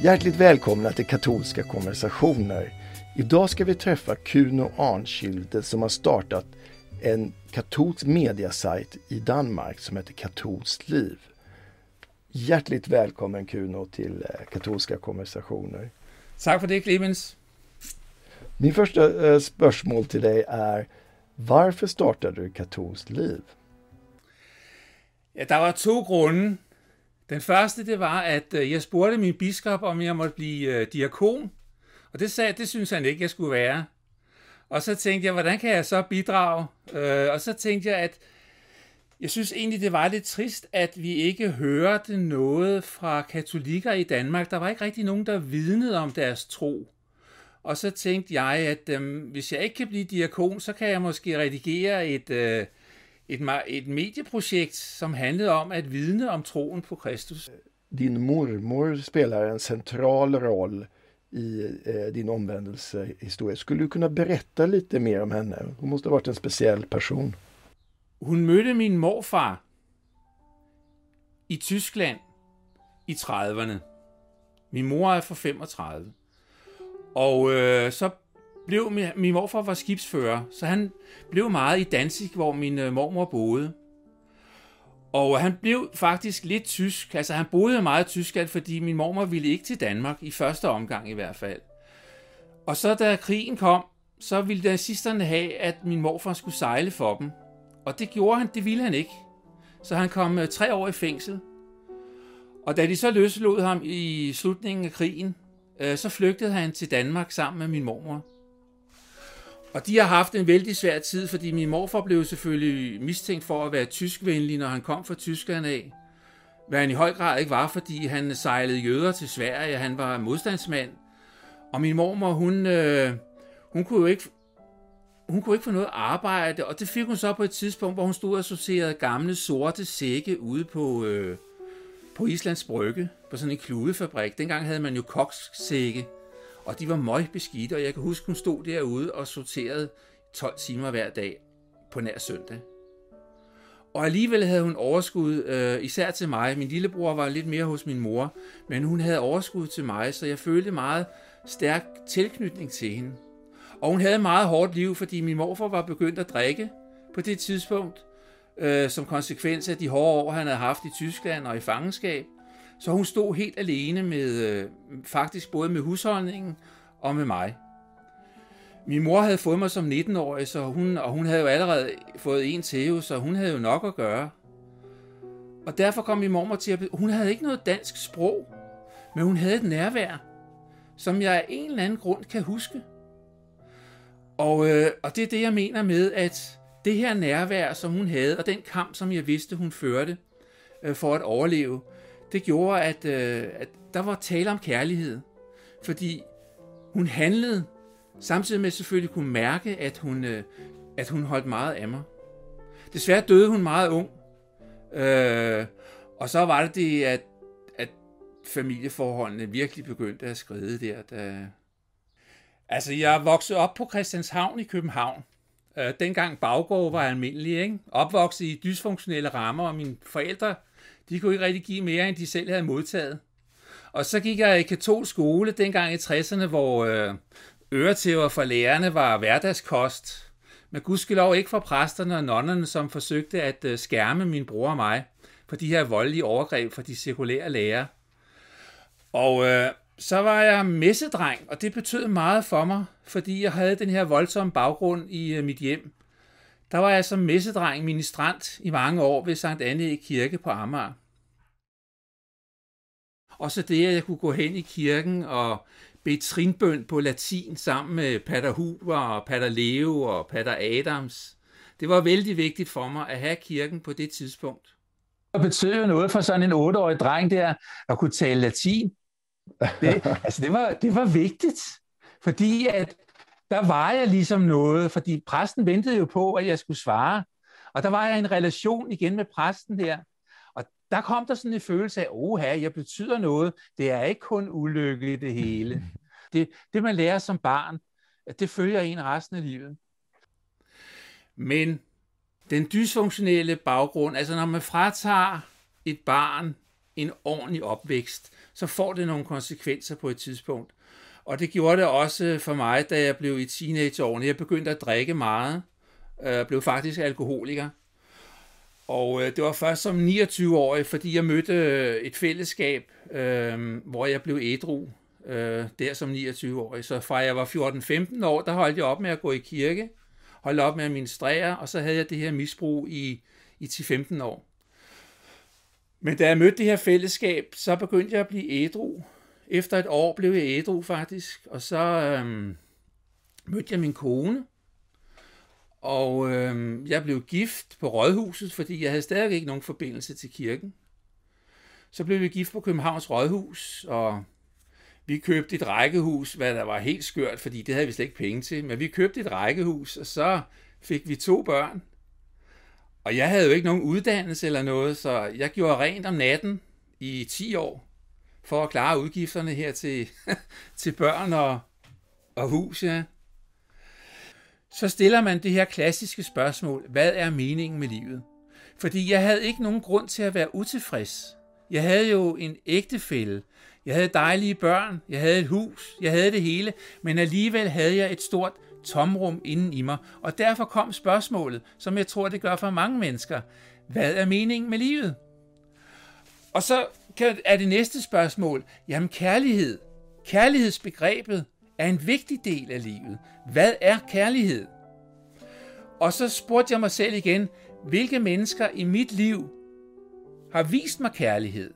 Hjärtligt välkomna till katolska konversationer. Idag ska vi träffa Kuno Arnskilde som har startat en katolsk mediasajt i Danmark som heter Katolskt liv. Hjärtligt välkommen Kuno till eh, katolska konversationer. Tak for det, Clemens. Min första eh, spørgsmål till dig är varför startade du Katolskt liv? Ja, der var to grunde. Den første, det var, at øh, jeg spurgte min biskop, om jeg måtte blive øh, diakon. Og det sagde, det synes han ikke, jeg skulle være. Og så tænkte jeg, hvordan kan jeg så bidrage? Øh, og så tænkte jeg, at jeg synes egentlig, det var lidt trist, at vi ikke hørte noget fra katolikker i Danmark. Der var ikke rigtig nogen, der vidnede om deres tro. Og så tænkte jeg, at øh, hvis jeg ikke kan blive diakon, så kan jeg måske redigere et, øh, et, et medieprojekt, som handlede om at vidne om troen på Kristus. Din mormor spelar en central roll i eh, din omvändelsehistoria. Skulle du kunna berätta lite mer om henne? Hon måste ha varit en speciell person. Hun mødte min morfar i Tyskland i 30'erne. Min mor er fra 35. Og øh, så blev min, min morfar var skibsfører, så han blev meget i Danzig, hvor min øh, mormor boede. Og han blev faktisk lidt tysk. Altså han boede meget i Tyskland, fordi min mormor ville ikke til Danmark, i første omgang i hvert fald. Og så da krigen kom, så ville nazisterne have, at min morfar skulle sejle for dem. Og det gjorde han, det ville han ikke. Så han kom øh, tre år i fængsel. Og da de så løslod ham i slutningen af krigen, øh, så flygtede han til Danmark sammen med min mormor. Og de har haft en vældig svær tid, fordi min morfar blev selvfølgelig mistænkt for at være tyskvenlig, når han kom fra Tyskland af. Hvad han i høj grad ikke var, fordi han sejlede jøder til Sverige, han var modstandsmand. Og min mormor, hun, øh, hun kunne jo ikke hun kunne ikke få noget arbejde, og det fik hun så på et tidspunkt, hvor hun stod og sorterede gamle sorte sække ude på, øh, på Islands Brygge, på sådan en kludefabrik. Dengang havde man jo kokssække, og de var møgbeskidte, og jeg kan huske, hun stod derude og sorterede 12 timer hver dag på nær søndag. Og alligevel havde hun overskud, øh, især til mig. Min lillebror var lidt mere hos min mor, men hun havde overskud til mig, så jeg følte meget stærk tilknytning til hende. Og hun havde et meget hårdt liv, fordi min morfar var begyndt at drikke på det tidspunkt, øh, som konsekvens af de hårde år, han havde haft i Tyskland og i fangenskab. Så hun stod helt alene med, øh, faktisk både med husholdningen og med mig. Min mor havde fået mig som 19-årig, så hun, og hun havde jo allerede fået en til, så hun havde jo nok at gøre. Og derfor kom min mormor til at... Hun havde ikke noget dansk sprog, men hun havde et nærvær, som jeg af en eller anden grund kan huske. Og, øh, og det er det, jeg mener med, at det her nærvær, som hun havde, og den kamp, som jeg vidste, hun førte øh, for at overleve, det gjorde, at, øh, at der var tale om kærlighed. Fordi hun handlede, samtidig med at selvfølgelig kunne mærke, at hun, øh, at hun holdt meget af mig. Desværre døde hun meget ung. Øh, og så var det det, at, at familieforholdene virkelig begyndte at skride der. Da... Altså, jeg voksede op på Christianshavn i København. Øh, dengang baggård var almindelig, ikke? Opvokset i dysfunktionelle rammer, og mine forældre de kunne ikke rigtig give mere, end de selv havde modtaget. Og så gik jeg i katolsk skole dengang i 60'erne, hvor øh, øretæver for lærerne var hverdagskost. Men gudskelov ikke for præsterne og nonnerne, som forsøgte at øh, skærme min bror og mig for de her voldelige overgreb fra de sekulære lærere. Og øh, så var jeg messedreng, og det betød meget for mig, fordi jeg havde den her voldsomme baggrund i øh, mit hjem. Der var jeg som messedreng ministrant i mange år ved Sankt Anne Kirke på Amager. Og så det, at jeg kunne gå hen i kirken og bede trinbøn på latin sammen med Pater Huber og Pater Leo og Pater Adams. Det var vældig vigtigt for mig at have kirken på det tidspunkt. Det betød jo noget for sådan en otteårig dreng der, at kunne tale latin. Det, altså det, var, det var vigtigt, fordi at der var jeg ligesom noget, fordi præsten ventede jo på, at jeg skulle svare. Og der var jeg i en relation igen med præsten der. Og der kom der sådan en følelse af, oha, jeg betyder noget. Det er ikke kun ulykke det hele. Det, det man lærer som barn, det følger en resten af livet. Men den dysfunktionelle baggrund, altså når man fratager et barn en ordentlig opvækst, så får det nogle konsekvenser på et tidspunkt. Og det gjorde det også for mig, da jeg blev i teenageårene. Jeg begyndte at drikke meget. Jeg øh, blev faktisk alkoholiker. Og øh, det var først som 29-årig, fordi jeg mødte øh, et fællesskab, øh, hvor jeg blev ædru øh, der som 29-årig. Så fra jeg var 14-15 år, der holdt jeg op med at gå i kirke, holdt op med at ministrere, og så havde jeg det her misbrug i, i 10-15 år. Men da jeg mødte det her fællesskab, så begyndte jeg at blive ædru. Efter et år blev jeg ædru faktisk, og så øh, mødte jeg min kone, og øh, jeg blev gift på Rådhuset, fordi jeg havde stadig ikke nogen forbindelse til kirken. Så blev vi gift på Københavns Rådhus, og vi købte et rækkehus, hvad der var helt skørt, fordi det havde vi slet ikke penge til. Men vi købte et rækkehus, og så fik vi to børn. Og jeg havde jo ikke nogen uddannelse eller noget, så jeg gjorde rent om natten i 10 år, for at klare udgifterne her til, til børn og, og hus, ja så stiller man det her klassiske spørgsmål, hvad er meningen med livet? Fordi jeg havde ikke nogen grund til at være utilfreds. Jeg havde jo en ægtefælle, jeg havde dejlige børn, jeg havde et hus, jeg havde det hele, men alligevel havde jeg et stort tomrum inden i mig, og derfor kom spørgsmålet, som jeg tror, det gør for mange mennesker. Hvad er meningen med livet? Og så er det næste spørgsmål, jamen kærlighed. Kærlighedsbegrebet, er en vigtig del af livet. Hvad er kærlighed? Og så spurgte jeg mig selv igen, hvilke mennesker i mit liv har vist mig kærlighed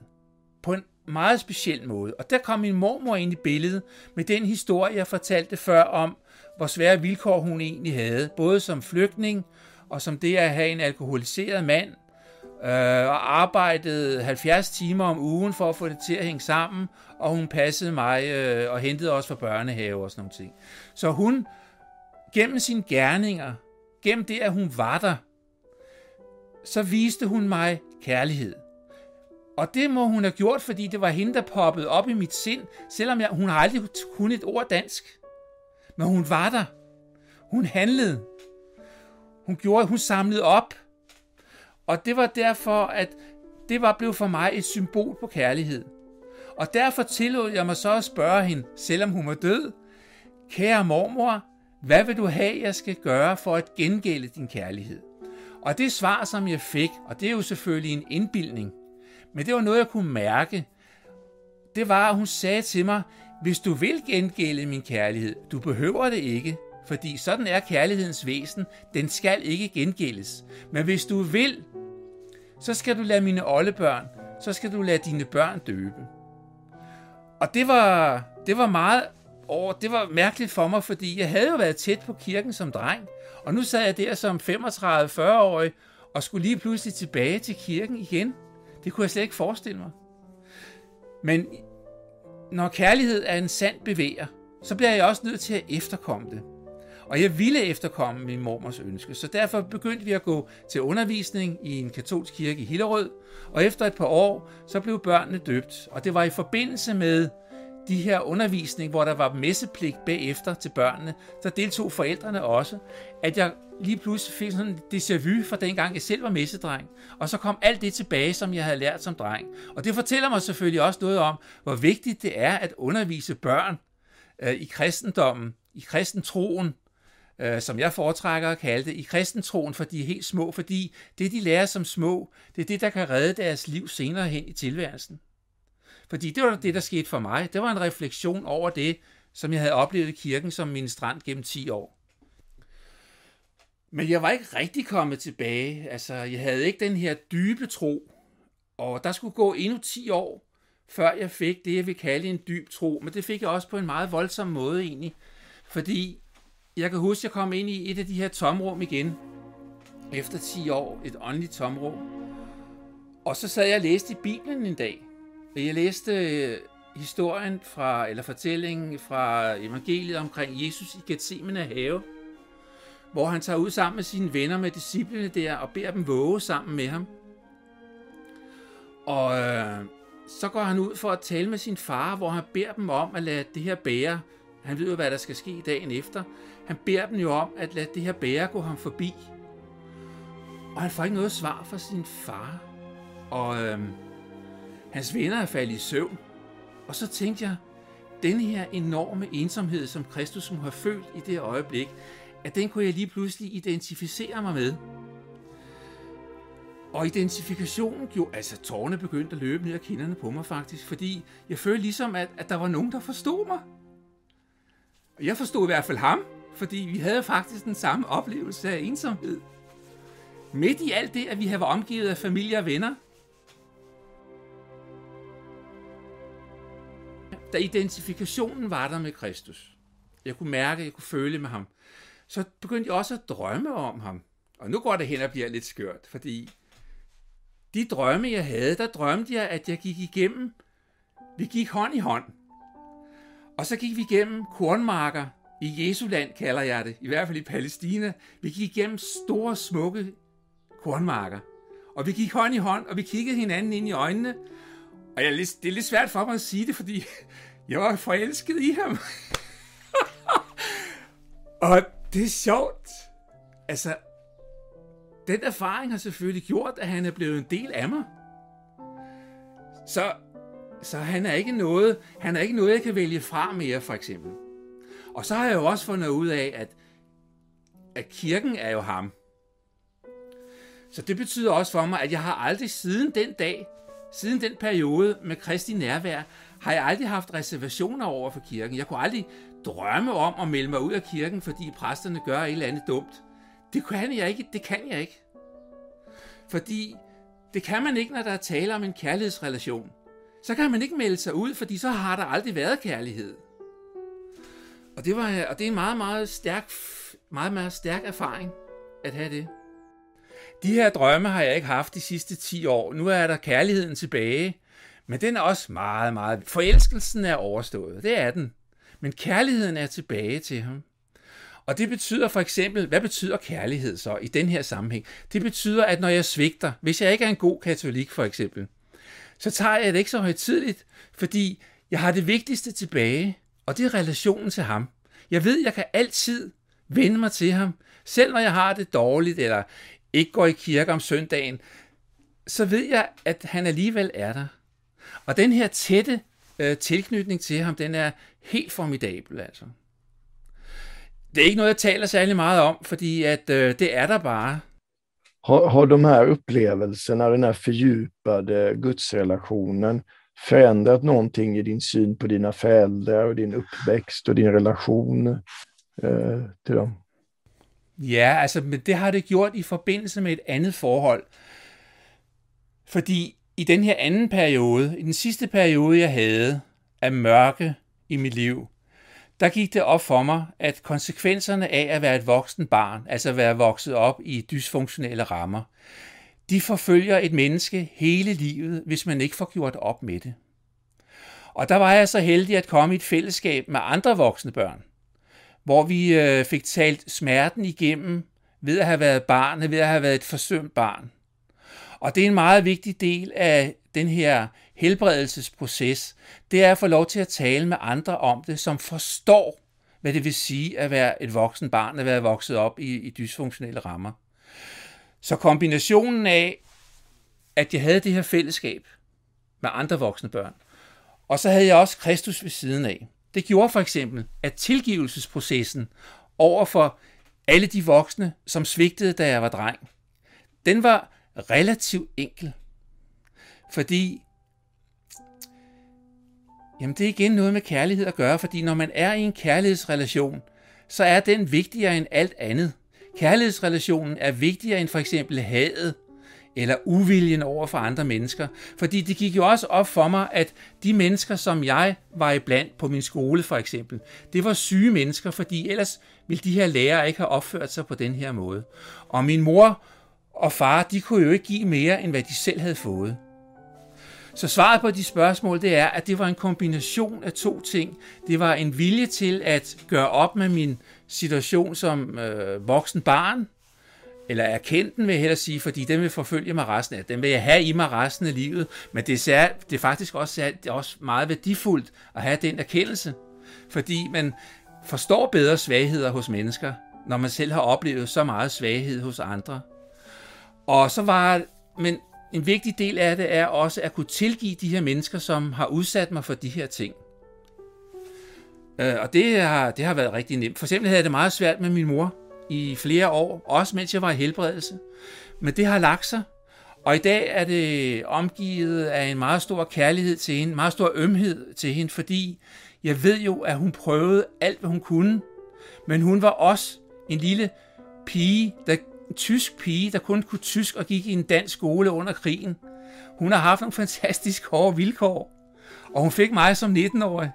på en meget speciel måde. Og der kom min mormor ind i billedet med den historie, jeg fortalte før om, hvor svære vilkår hun egentlig havde, både som flygtning og som det at have en alkoholiseret mand, øh, og arbejdede 70 timer om ugen for at få det til at hænge sammen, og hun passede mig øh, og hentede os fra børnehave og sådan nogle ting. Så hun, gennem sine gerninger, gennem det, at hun var der, så viste hun mig kærlighed. Og det må hun have gjort, fordi det var hende, der poppede op i mit sind, selvom jeg, hun har aldrig kunnet et ord dansk. Men hun var der. Hun handlede. Hun gjorde, hun samlede op. Og det var derfor, at det var blevet for mig et symbol på kærlighed. Og derfor tillod jeg mig så at spørge hende, selvom hun var død, Kære mormor, hvad vil du have, jeg skal gøre for at gengælde din kærlighed? Og det svar, som jeg fik, og det er jo selvfølgelig en indbildning, men det var noget, jeg kunne mærke, det var, at hun sagde til mig, hvis du vil gengælde min kærlighed, du behøver det ikke, fordi sådan er kærlighedens væsen, den skal ikke gengældes. Men hvis du vil, så skal du lade mine oldebørn, så skal du lade dine børn døbe. Og det var, det var meget over, det var mærkeligt for mig, fordi jeg havde jo været tæt på kirken som dreng, og nu sad jeg der som 35-40-årig og skulle lige pludselig tilbage til kirken igen. Det kunne jeg slet ikke forestille mig. Men når kærlighed er en sand bevæger, så bliver jeg også nødt til at efterkomme det. Og jeg ville efterkomme min mormors ønske, så derfor begyndte vi at gå til undervisning i en katolsk kirke i Hillerød, og efter et par år, så blev børnene døbt. Og det var i forbindelse med de her undervisning, hvor der var messepligt bagefter til børnene, så deltog forældrene også, at jeg lige pludselig fik sådan en déjà vu fra dengang, jeg selv var messedreng. Og så kom alt det tilbage, som jeg havde lært som dreng. Og det fortæller mig selvfølgelig også noget om, hvor vigtigt det er at undervise børn øh, i kristendommen, i kristentroen, øh, som jeg foretrækker at kalde det, i kristentroen, for de er helt små, fordi det, de lærer som små, det er det, der kan redde deres liv senere hen i tilværelsen. Fordi det var det, der skete for mig. Det var en refleksion over det, som jeg havde oplevet i kirken som ministrant gennem 10 år. Men jeg var ikke rigtig kommet tilbage. Altså, jeg havde ikke den her dybe tro. Og der skulle gå endnu 10 år, før jeg fik det, jeg vil kalde en dyb tro. Men det fik jeg også på en meget voldsom måde egentlig. Fordi jeg kan huske, at jeg kom ind i et af de her tomrum igen. Efter 10 år. Et åndeligt tomrum. Og så sad jeg og læste i Bibelen en dag. Jeg læste øh, historien fra, eller fortællingen fra evangeliet omkring Jesus i Gethsemane have, hvor han tager ud sammen med sine venner med disciplene der og beder dem våge sammen med ham. Og øh, så går han ud for at tale med sin far, hvor han beder dem om at lade det her bære, han ved jo, hvad der skal ske dagen efter, han beder dem jo om at lade det her bære gå ham forbi. Og han får ikke noget svar fra sin far. Og øhm, Hans venner er faldet i søvn. Og så tænkte jeg, den her enorme ensomhed, som Kristus må have følt i det øjeblik, at den kunne jeg lige pludselig identificere mig med. Og identifikationen gjorde, altså tårne begyndte at løbe ned ad kinderne på mig faktisk, fordi jeg følte ligesom, at, at der var nogen, der forstod mig. Og jeg forstod i hvert fald ham, fordi vi havde faktisk den samme oplevelse af ensomhed. Midt i alt det, at vi havde omgivet af familie og venner. Da identifikationen var der med Kristus, jeg kunne mærke, jeg kunne føle med ham, så begyndte jeg også at drømme om ham. Og nu går det hen og bliver lidt skørt, fordi de drømme, jeg havde, der drømte jeg, at jeg gik igennem, vi gik hånd i hånd. Og så gik vi igennem kornmarker i Jesu land, kalder jeg det, i hvert fald i Palæstina. Vi gik igennem store, smukke kornmarker. Og vi gik hånd i hånd, og vi kiggede hinanden ind i øjnene. Og jeg, det er lidt svært for mig at sige det, fordi jeg var forelsket i ham. og det er sjovt. Altså, den erfaring har selvfølgelig gjort, at han er blevet en del af mig. Så, så han er ikke noget, han er ikke noget, jeg kan vælge fra mere, for eksempel. Og så har jeg jo også fundet ud af, at, at kirken er jo ham. Så det betyder også for mig, at jeg har aldrig siden den dag, siden den periode med Kristi nærvær, har jeg aldrig haft reservationer over for kirken. Jeg kunne aldrig drømme om at melde mig ud af kirken, fordi præsterne gør et eller andet dumt. Det kan jeg ikke. Det kan jeg ikke. Fordi det kan man ikke, når der er tale om en kærlighedsrelation. Så kan man ikke melde sig ud, fordi så har der aldrig været kærlighed. Og det, var, og det er en meget, meget stærk, meget, meget stærk erfaring at have det. De her drømme har jeg ikke haft de sidste 10 år. Nu er der kærligheden tilbage, men den er også meget, meget... Forelskelsen er overstået, det er den. Men kærligheden er tilbage til ham. Og det betyder for eksempel, hvad betyder kærlighed så i den her sammenhæng? Det betyder, at når jeg svigter, hvis jeg ikke er en god katolik for eksempel, så tager jeg det ikke så højtidligt, fordi jeg har det vigtigste tilbage, og det er relationen til ham. Jeg ved, jeg kan altid vende mig til ham, selv når jeg har det dårligt, eller ikke går i kirke om søndagen, så ved jeg, at han alligevel er der. Og den her tætte øh, tilknytning til ham, den er helt formidabel, altså. Det er ikke noget, jeg taler særlig meget om, fordi at øh, det er der bare. Har, har de här upplevelserna, den här fördjupade øh, gudsrelationen förändrat någonting i din syn på dina föräldrar och din uppväxt och din relation eh, till dem? Ja, altså, men det har det gjort i forbindelse med et andet forhold. Fordi i den her anden periode, i den sidste periode, jeg havde af mørke i mit liv, der gik det op for mig, at konsekvenserne af at være et voksen barn, altså være vokset op i dysfunktionelle rammer, de forfølger et menneske hele livet, hvis man ikke får gjort op med det. Og der var jeg så heldig at komme i et fællesskab med andre voksne børn, hvor vi øh, fik talt smerten igennem ved at have været barn, ved at have været et forsømt barn. Og det er en meget vigtig del af den her helbredelsesproces, det er at få lov til at tale med andre om det, som forstår, hvad det vil sige at være et voksen barn, at være vokset op i, i dysfunktionelle rammer. Så kombinationen af, at jeg havde det her fællesskab med andre voksne børn, og så havde jeg også Kristus ved siden af. Det gjorde for eksempel, at tilgivelsesprocessen over for alle de voksne, som svigtede, da jeg var dreng, den var relativt enkel. Fordi Jamen det er igen noget med kærlighed at gøre, fordi når man er i en kærlighedsrelation, så er den vigtigere end alt andet. Kærlighedsrelationen er vigtigere end for eksempel hadet eller uviljen over for andre mennesker. Fordi det gik jo også op for mig, at de mennesker, som jeg var iblandt på min skole for eksempel, det var syge mennesker, fordi ellers ville de her lærere ikke have opført sig på den her måde. Og min mor og far, de kunne jo ikke give mere, end hvad de selv havde fået. Så svaret på de spørgsmål, det er, at det var en kombination af to ting. Det var en vilje til at gøre op med min situation som øh, voksen barn, eller erkende den, vil jeg hellere sige, fordi den vil forfølge mig resten af Den vil jeg have i mig resten af livet, men det er, sær, det er faktisk også, det er også meget værdifuldt at have den erkendelse, fordi man forstår bedre svagheder hos mennesker, når man selv har oplevet så meget svaghed hos andre. Og så var, men en vigtig del af det er også at kunne tilgive de her mennesker, som har udsat mig for de her ting. Øh, og det har, det har været rigtig nemt. For eksempel havde jeg det meget svært med min mor i flere år, også mens jeg var i helbredelse. Men det har lagt sig, og i dag er det omgivet af en meget stor kærlighed til hende, en meget stor ømhed til hende, fordi jeg ved jo, at hun prøvede alt, hvad hun kunne, men hun var også en lille pige, der, en tysk pige, der kun kunne tysk og gik i en dansk skole under krigen. Hun har haft nogle fantastisk hårde vilkår, og hun fik mig som 19-årig.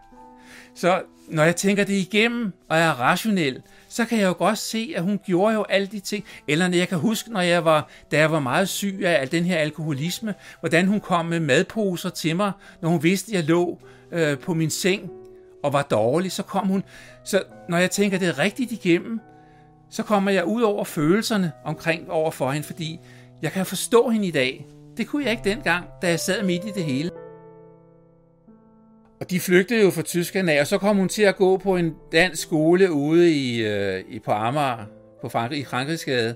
Så når jeg tænker det igennem og er rationel, så kan jeg jo godt se, at hun gjorde jo alle de ting. Eller jeg kan huske, når jeg var, da jeg var meget syg af al den her alkoholisme, hvordan hun kom med madposer til mig, når hun vidste, at jeg lå øh, på min seng og var dårlig, så kom hun. Så når jeg tænker det rigtigt igennem, så kommer jeg ud over følelserne omkring overfor hende, fordi jeg kan forstå hende i dag. Det kunne jeg ikke dengang, da jeg sad midt i det hele. Og de flygtede jo fra Tyskland af, og så kom hun til at gå på en dansk skole ude i, øh, i på Amager, på Frankrig, i Frankrigsgade.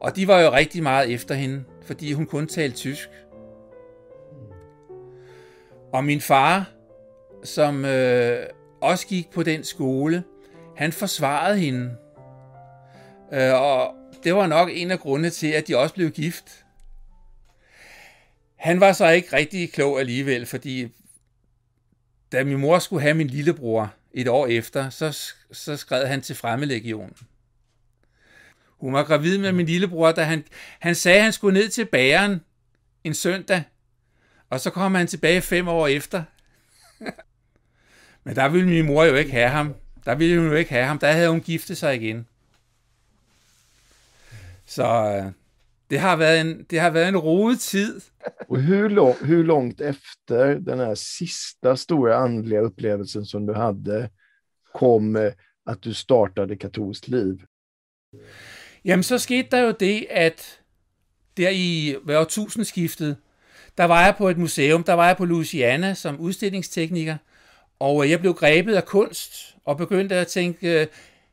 Og de var jo rigtig meget efter hende, fordi hun kun talte tysk. Og min far, som øh, også gik på den skole, han forsvarede hende. Øh, og det var nok en af grundene til, at de også blev gift. Han var så ikke rigtig klog alligevel, fordi da min mor skulle have min lillebror et år efter, så, så skred han til Fremmelegionen. Hun var gravid med min lillebror, da han, han sagde, at han skulle ned til bageren en søndag, og så kom han tilbage fem år efter. Men der ville min mor jo ikke have ham. Der ville hun jo ikke have ham. Der havde hun giftet sig igen. Så øh, det har været en, det har været en rodet tid. Och hur, lång, hur långt efter den här sista stora andliga upplevelsen som du hade kom eh, att du startade katolskt liv? Jamen, så skete der jo det, at der i hver tusindskiftet, der var jeg på et museum, der var jeg på Louisiana som udstillingstekniker, og jeg blev grebet af kunst og begyndte at tænke,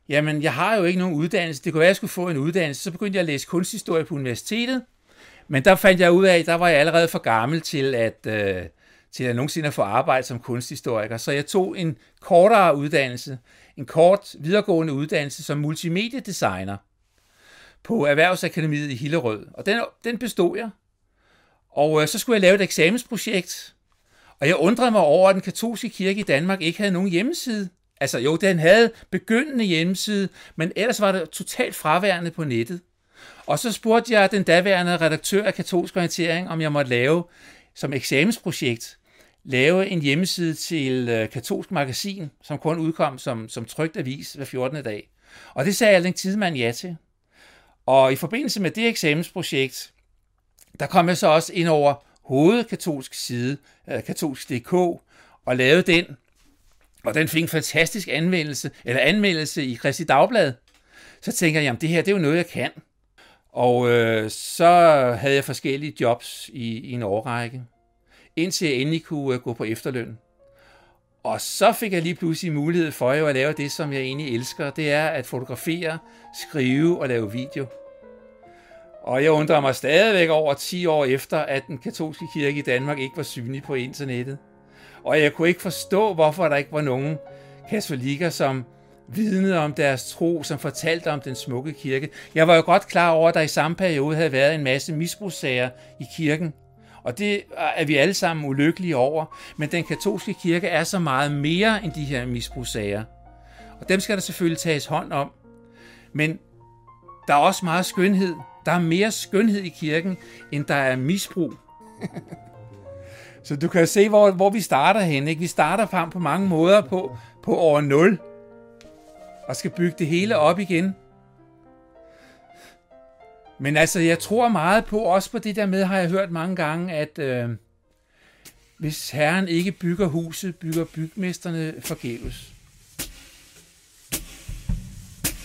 jamen, jeg har jo ikke nogen uddannelse. Det kunne være, at jeg skulle få en uddannelse. Så begyndte jeg at læse kunsthistorie på universitetet. Men der fandt jeg ud af, at der var jeg allerede for gammel til at, øh, til at nogensinde få arbejde som kunsthistoriker. Så jeg tog en kortere uddannelse, en kort videregående uddannelse som multimediedesigner på Erhvervsakademiet i Hillerød. Og den, den bestod jeg. Og øh, så skulle jeg lave et eksamensprojekt. Og jeg undrede mig over, at den katolske kirke i Danmark ikke havde nogen hjemmeside. Altså jo, den havde begyndende hjemmeside, men ellers var det totalt fraværende på nettet. Og så spurgte jeg den daværende redaktør af katolsk orientering, om jeg måtte lave som eksamensprojekt, lave en hjemmeside til øh, katolsk magasin, som kun udkom som, som trygt avis hver 14. dag. Og det sagde Alden Tidemand ja til. Og i forbindelse med det eksamensprojekt, der kom jeg så også ind over hovedkatolsk side, øh, katolsk.dk, og lavede den og den fik en fantastisk anmeldelse, eller anmeldelse i Kristi Dagblad. Så tænker jeg, jamen det her, det er jo noget, jeg kan. Og øh, så havde jeg forskellige jobs i, i en årrække, indtil jeg endelig kunne øh, gå på efterløn. Og så fik jeg lige pludselig mulighed for jo at lave det, som jeg egentlig elsker. Det er at fotografere, skrive og lave video. Og jeg undrer mig stadigvæk over 10 år efter, at den katolske kirke i Danmark ikke var synlig på internettet. Og jeg kunne ikke forstå, hvorfor der ikke var nogen katolikker, som vidnede om deres tro, som fortalte om den smukke kirke. Jeg var jo godt klar over, at der i samme periode havde været en masse misbrugssager i kirken. Og det er vi alle sammen ulykkelige over. Men den katolske kirke er så meget mere end de her misbrugssager. Og dem skal der selvfølgelig tages hånd om. Men der er også meget skønhed. Der er mere skønhed i kirken, end der er misbrug. Så du kan se, hvor, hvor vi starter hen. Ikke? Vi starter frem på mange måder på, på år 0, og skal bygge det hele op igen. Men altså, jeg tror meget på, også på det der med, har jeg hørt mange gange, at øh, hvis Herren ikke bygger huset, bygger bygmesterne forgæves.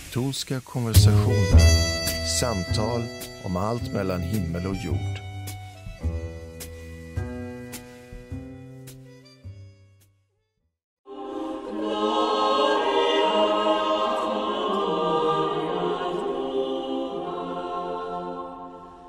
Katolska konversationer, samtal om allt mellan himmel och jord.